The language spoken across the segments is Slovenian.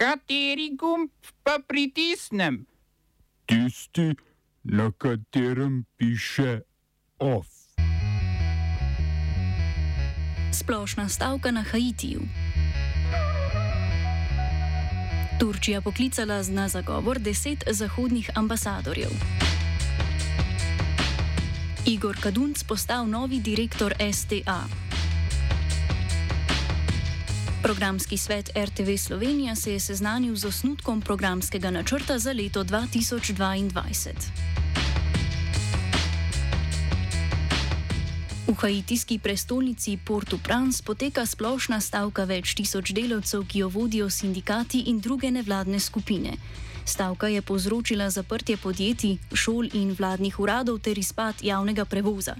Kateri gumb pa pritisnem? Tisti, na katerem piše OF. Splošna stavka na Haitiju. Turčija poklicala na zagovor deset zahodnih ambasadorjev. Igor Kadunc postal novi direktor STA. Programski svet RTV Slovenija se je seznanil z osnutkom programskega načrta za leto 2022. V haitijski prestolnici Port-au-Prince poteka splošna stavka več tisoč delavcev, ki jo vodijo sindikati in druge nevladne skupine. Stavka je povzročila zaprtje podjetij, šol in vladnih uradov ter izpad javnega prevoza.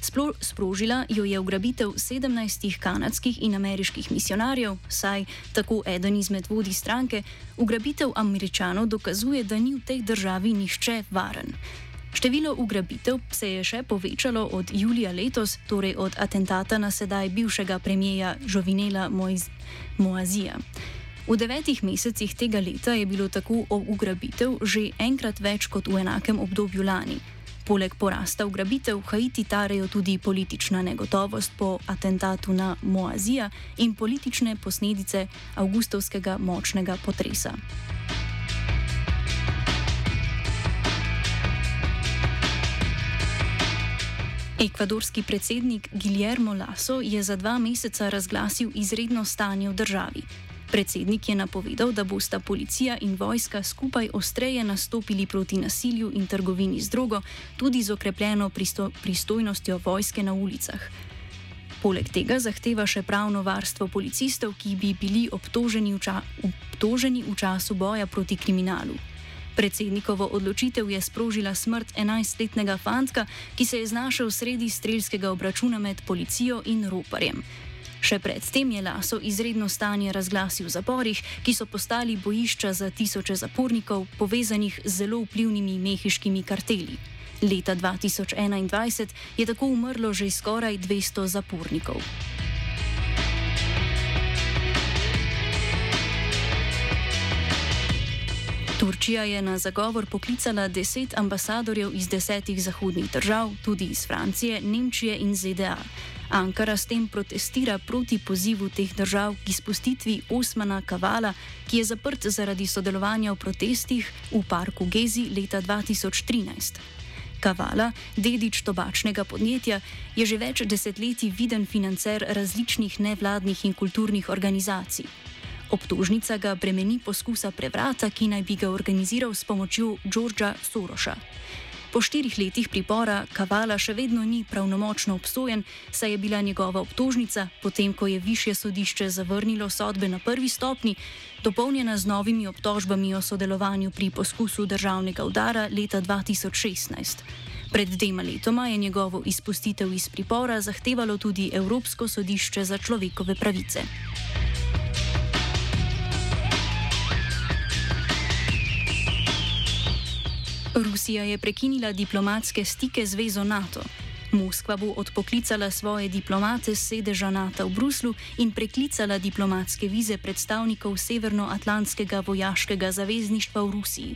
Splo sprožila jo je ugrabitev 17 kanadskih in ameriških misionarjev, saj, tako eden izmed vodij stranke, ugrabitev američanov dokazuje, da ni v tej državi nihče varen. Število ugrabitev se je še povečalo od julija letos, torej od atentata na sedaj bivšega premijeja Žovinela Moazija. V devetih mesecih tega leta je bilo tako ugrabitev že enkrat več kot v enakem obdobju lani. Poleg porasta ugrabitev Haiti tarejo tudi politična negotovost po atentatu na Moazija in politične posledice avgustovskega močnega potresa. Ekvadorski predsednik Guillermo Lasso je za dva meseca razglasil izredno stanje v državi. Predsednik je napovedal, da bosta policija in vojska skupaj ostreje nastopili proti nasilju in trgovini z drogo, tudi z okrepljeno pristo pristojnostjo vojske na ulicah. Poleg tega zahteva še pravno varstvo policistov, ki bi bili obtoženi v, ča obtoženi v času boja proti kriminalu. Predsednikovo odločitev je sprožila smrt 11-letnega fantka, ki se je znašel sredi strelskega obračuna med policijo in roparjem. Še predtem je Laso izredno stanje razglasil v zaporih, ki so postali bojišča za tisoče zapornikov, povezanih z zelo vplivnimi mehiškimi karteli. Leta 2021 je tako umrlo že skoraj 200 zapornikov. Turčija je na zagovor poklicala deset ambasadorjev iz desetih zahodnih držav, tudi iz Francije, Nemčije in ZDA. Ankara s tem protestira proti pozivu teh držav k izpustitvi Osmana Kavala, ki je zaprt zaradi sodelovanja v protestih v parku Gezi leta 2013. Kavala, dedič tobačnega podjetja, je že več desetletij viden financer različnih nevladnih in kulturnih organizacij. Obtožnica ga bremeni poskusa prevrata, ki naj bi ga organiziral s pomočjo Džordža Soroša. Po štirih letih pripora Kavala še vedno ni pravnomočno obsojen, saj je bila njegova obtožnica, potem ko je više sodišče zavrnilo sodbe na prvi stopni, dopolnjena z novimi obtožbami o sodelovanju pri poskusu državnega udara leta 2016. Pred dvema letoma je njegovo izpustitev iz pripora zahtevalo tudi Evropsko sodišče za človekove pravice. Rusija je prekinila diplomatske stike z vezo NATO. Moskva bo odpoklicala svoje diplomate z sedeža NATO v Bruslu in preklicala diplomatske vize predstavnikov Severnoatlantskega vojaškega zavezništva v Rusiji.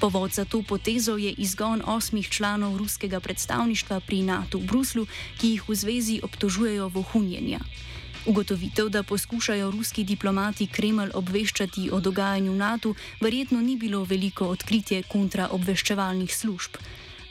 Povod za to potezo je izgon osmih članov ruskega predstavništva pri NATO v Bruslu, ki jih v zvezi obtožujejo vohunjenja. Ugotovitev, da poskušajo ruski diplomati Kremelj obveščati o dogajanju v NATO, verjetno ni bilo veliko odkritje kontraobveščevalnih služb.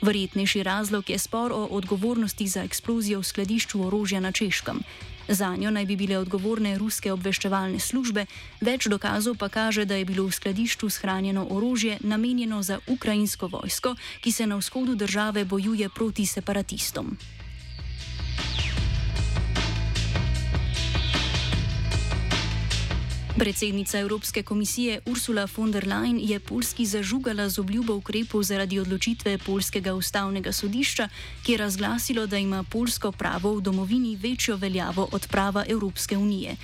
Verjetnejši razlog je spor o odgovornosti za eksplozijo v skladišču orožja na Češkem. Za njo naj bi bile odgovorne ruske obveščevalne službe, več dokazov pa kaže, da je bilo v skladišču shranjeno orožje namenjeno za ukrajinsko vojsko, ki se na vzhodu države bojuje proti separatistom. Predsednica Evropske komisije Ursula von der Leyen je Polski zažugala z obljubo ukrepov zaradi odločitve Polskega ustavnega sodišča, ki je razglasilo, da ima polsko pravo v domovini večjo veljavo od prava Evropske unije.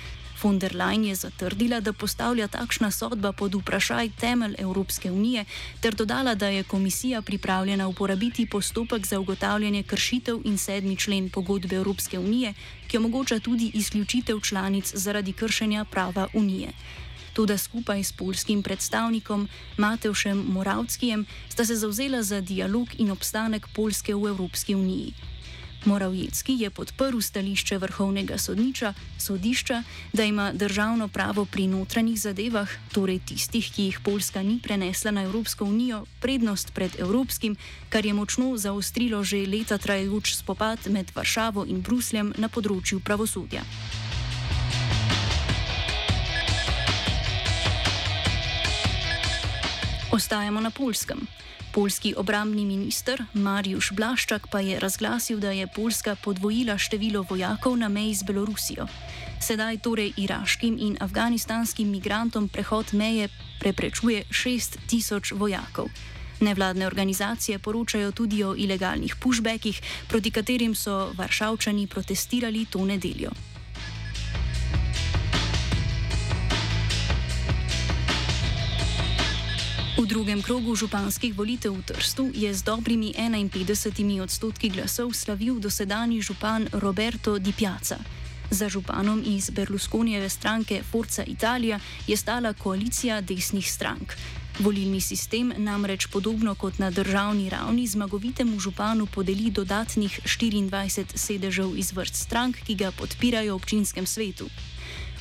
Von der Leyen je zatrdila, da postavlja takšna sodba pod vprašaj temelj Evropske unije, ter dodala, da je komisija pripravljena uporabiti postopek za ugotavljanje kršitev in sedmi člen pogodbe Evropske unije, ki omogoča tudi izključitev članic zaradi kršenja prava unije. Tudi skupaj s polskim predstavnikom Mateušem Moravskijem sta se zauzela za dialog in obstanek Polske v Evropski uniji. Moravjecki je podprl stališče vrhovnega sodniča, sodišča, da ima državno pravo pri notranjih zadevah, torej tistih, ki jih Poljska ni prenesla na Evropsko unijo, prednost pred evropskim, kar je močno zaostrilo že leta trajajoč spopad med Varšavo in Brusljem na področju pravosodja. Ostajamo na Polskem. Polski obrambni minister Mariusz Blaščak pa je razglasil, da je Poljska podvojila število vojakov na meji z Belorusijo. Sedaj torej iraškim in afganistanskim migrantom prehod meje preprečuje 6000 vojakov. Nevladne organizacije poročajo tudi o ilegalnih pushbackih, proti katerim so varšavčani protestirali to nedeljo. Drugem krogu županskih volitev v Trstu je z dobrimi 51 odstotki glasov slavil dosedani župan Roberto Di Piazza. Za županom iz Berlusconijeve stranke Forza Italia je stala koalicija desnih strank. Volilni sistem namreč podobno kot na državni ravni zmagovitemu županu podeli dodatnih 24 sedežev iz vrst strank, ki ga podpirajo v občinskem svetu.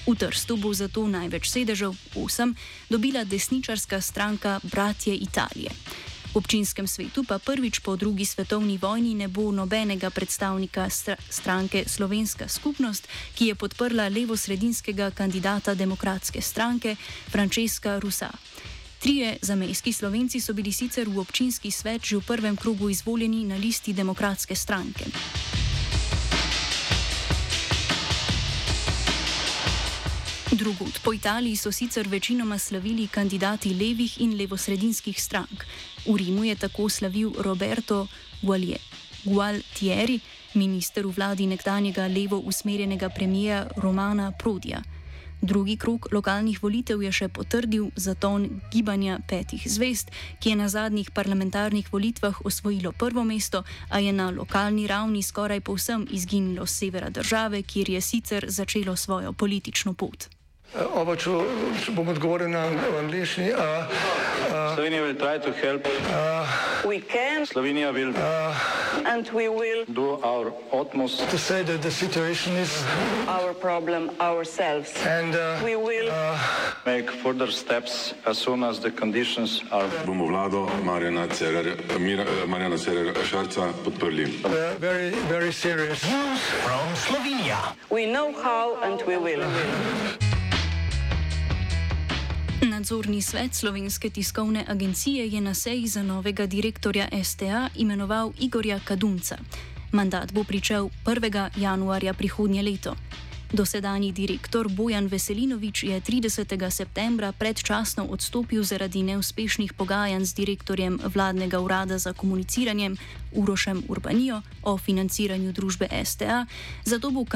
V Trstu bo zato največ sedežev, osem, dobila desničarska stranka Bratje Italije. V občinskem svetu pa prvič po drugi svetovni vojni ne bo nobenega predstavnika str stranke Slovenska skupnost, ki je podprla levo-sredinskega kandidata demokratske stranke Francesca Rusa. Trije zamejski slovenci so bili sicer v občinski svet že v prvem krogu izvoljeni na listi demokratske stranke. Drugod po Italiji so sicer večinoma slavili kandidati levih in levosredinskih strank. V Rimu je tako slavil Roberto Gualtieri, minister v vladi nekdanjega levo usmerjenega premijeja Romana Prodija. Drugi krok lokalnih volitev je še potrdil zaton gibanja petih zvest, ki je na zadnjih parlamentarnih volitvah osvojilo prvo mesto, a je na lokalni ravni skoraj povsem izginilo z severa države, kjer je sicer začelo svojo politično pot. Oba, če bom odgovoril na angliški. Slovenija bo poskušala pomagati. Slovenija bo naredila naš utmost, da bo rekla, da je situacija naš problem. In bomo naredili nadaljnje korake, as soon as the conditions are. Bomo vlado Marjana Cererera Šarca podprli. Very, very serious. From Slovenija. We know how and we will. Nadzorni svet slovenske tiskovne agencije je na seji za novega direktorja STA imenoval Igorja Kadunca. Mandat bo pričel 1. januarja prihodnje leto. Dosedanji direktor Bojan Veselinovič je 30. septembra predčasno odstopil zaradi neuspešnih pogajanj z direktorjem vladnega urada za komuniciranje Urošem Urbanijo o financiranju družbe STA, zato bo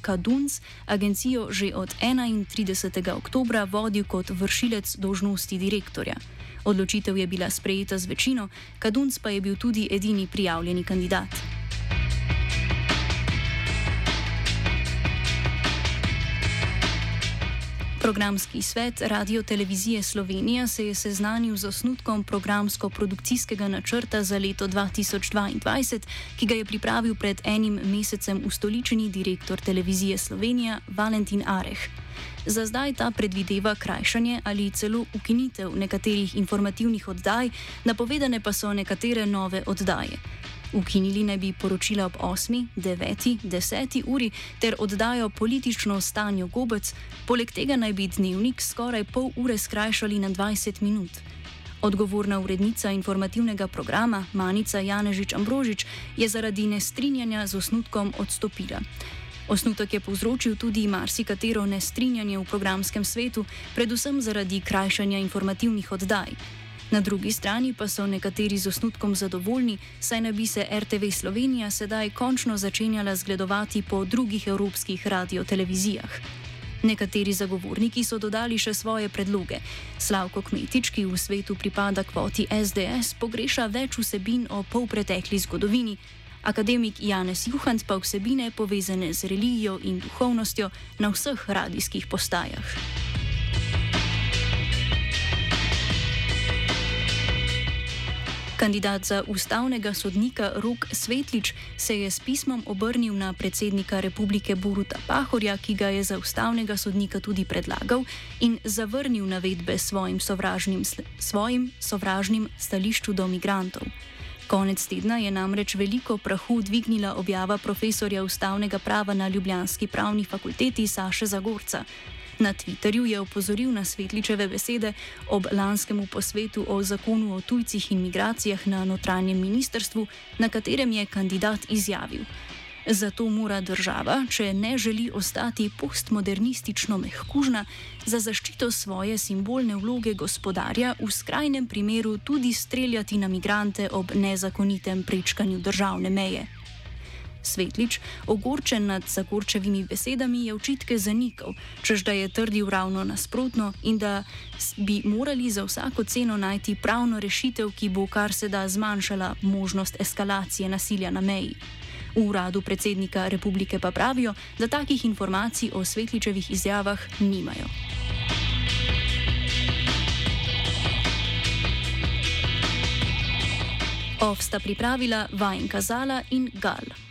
Kadunc agencijo že od 31. oktobra vodil kot vršilec dožnosti direktorja. Odločitev je bila sprejeta z večino, Kadunc pa je bil tudi edini prijavljeni kandidat. Programski svet Radio Televizije Slovenija se je seznanil z osnutkom programsko-produkcijskega načrta za leto 2022, ki ga je pripravil pred enim mesecem ustoličeni direktor Televizije Slovenija Valentin Areh. Za zdaj ta predvideva krajšanje ali celo ukinitev nekaterih informativnih oddaj, napovedane pa so nekatere nove oddaje. Ukinili naj bi poročila ob 8, 9, 10 uri ter oddajo politično stanje gobec, poleg tega naj bi dnevnik skoraj pol ure skrajšali na 20 minut. Odgovorna urednica informativnega programa Manica Janežič Ambrožič je zaradi nestrinjanja z osnutkom odstopila. Osnutek je povzročil tudi marsikatero nestrinjanje v programskem svetu, predvsem zaradi krajšanja informativnih oddaj. Na drugi strani pa so nekateri z osnutkom zadovoljni, saj naj bi se RTV Slovenija sedaj končno začenjala zgledovati po drugih evropskih radiotelevizijah. Nekateri zagovorniki so dodali še svoje predloge. Slavko Kmetič, ki v svetu pripada kvoti SDS, pogreša več vsebin o polpretekli zgodovini, akademik Janez Juhant pa vsebine povezane z religijo in duhovnostjo na vseh radijskih postajah. Kandidat za ustavnega sodnika Rok Svetlič se je s pismom obrnil na predsednika republike Boruta Pahorja, ki ga je za ustavnega sodnika tudi predlagal in zavrnil navedbe svojim sovražnim, svojim sovražnim stališču do migrantov. Konec tedna je namreč veliko prahu dvignila objava profesorja ustavnega prava na Ljubljanski pravni fakulteti Saše Zagorca. Na Twitterju je opozoril na Svetličeve besede ob lanskem posvetu o zakonu o tujcih in migracijah na notranjem ministrstvu, na katerem je kandidat izjavil: Zato mora država, če ne želi ostati postmodernistično mehkužna, za zaščito svoje simbolne vloge gospodarja v skrajnem primeru tudi streljati na migrante ob nezakonitem prečkanju državne meje. Svetlič, ogorčen nad Zagorčevimi besedami, je očitke zanikal, čež da je trdil ravno nasprotno in da bi morali za vsako ceno najti pravno rešitev, ki bo kar se da zmanjšala možnost eskalacije nasilja na meji. V uradu predsednika republike pa pravijo, da takih informacij o Svetličevih izjavah nimajo. Ovsta pripravila Vajenka Zala in Gal.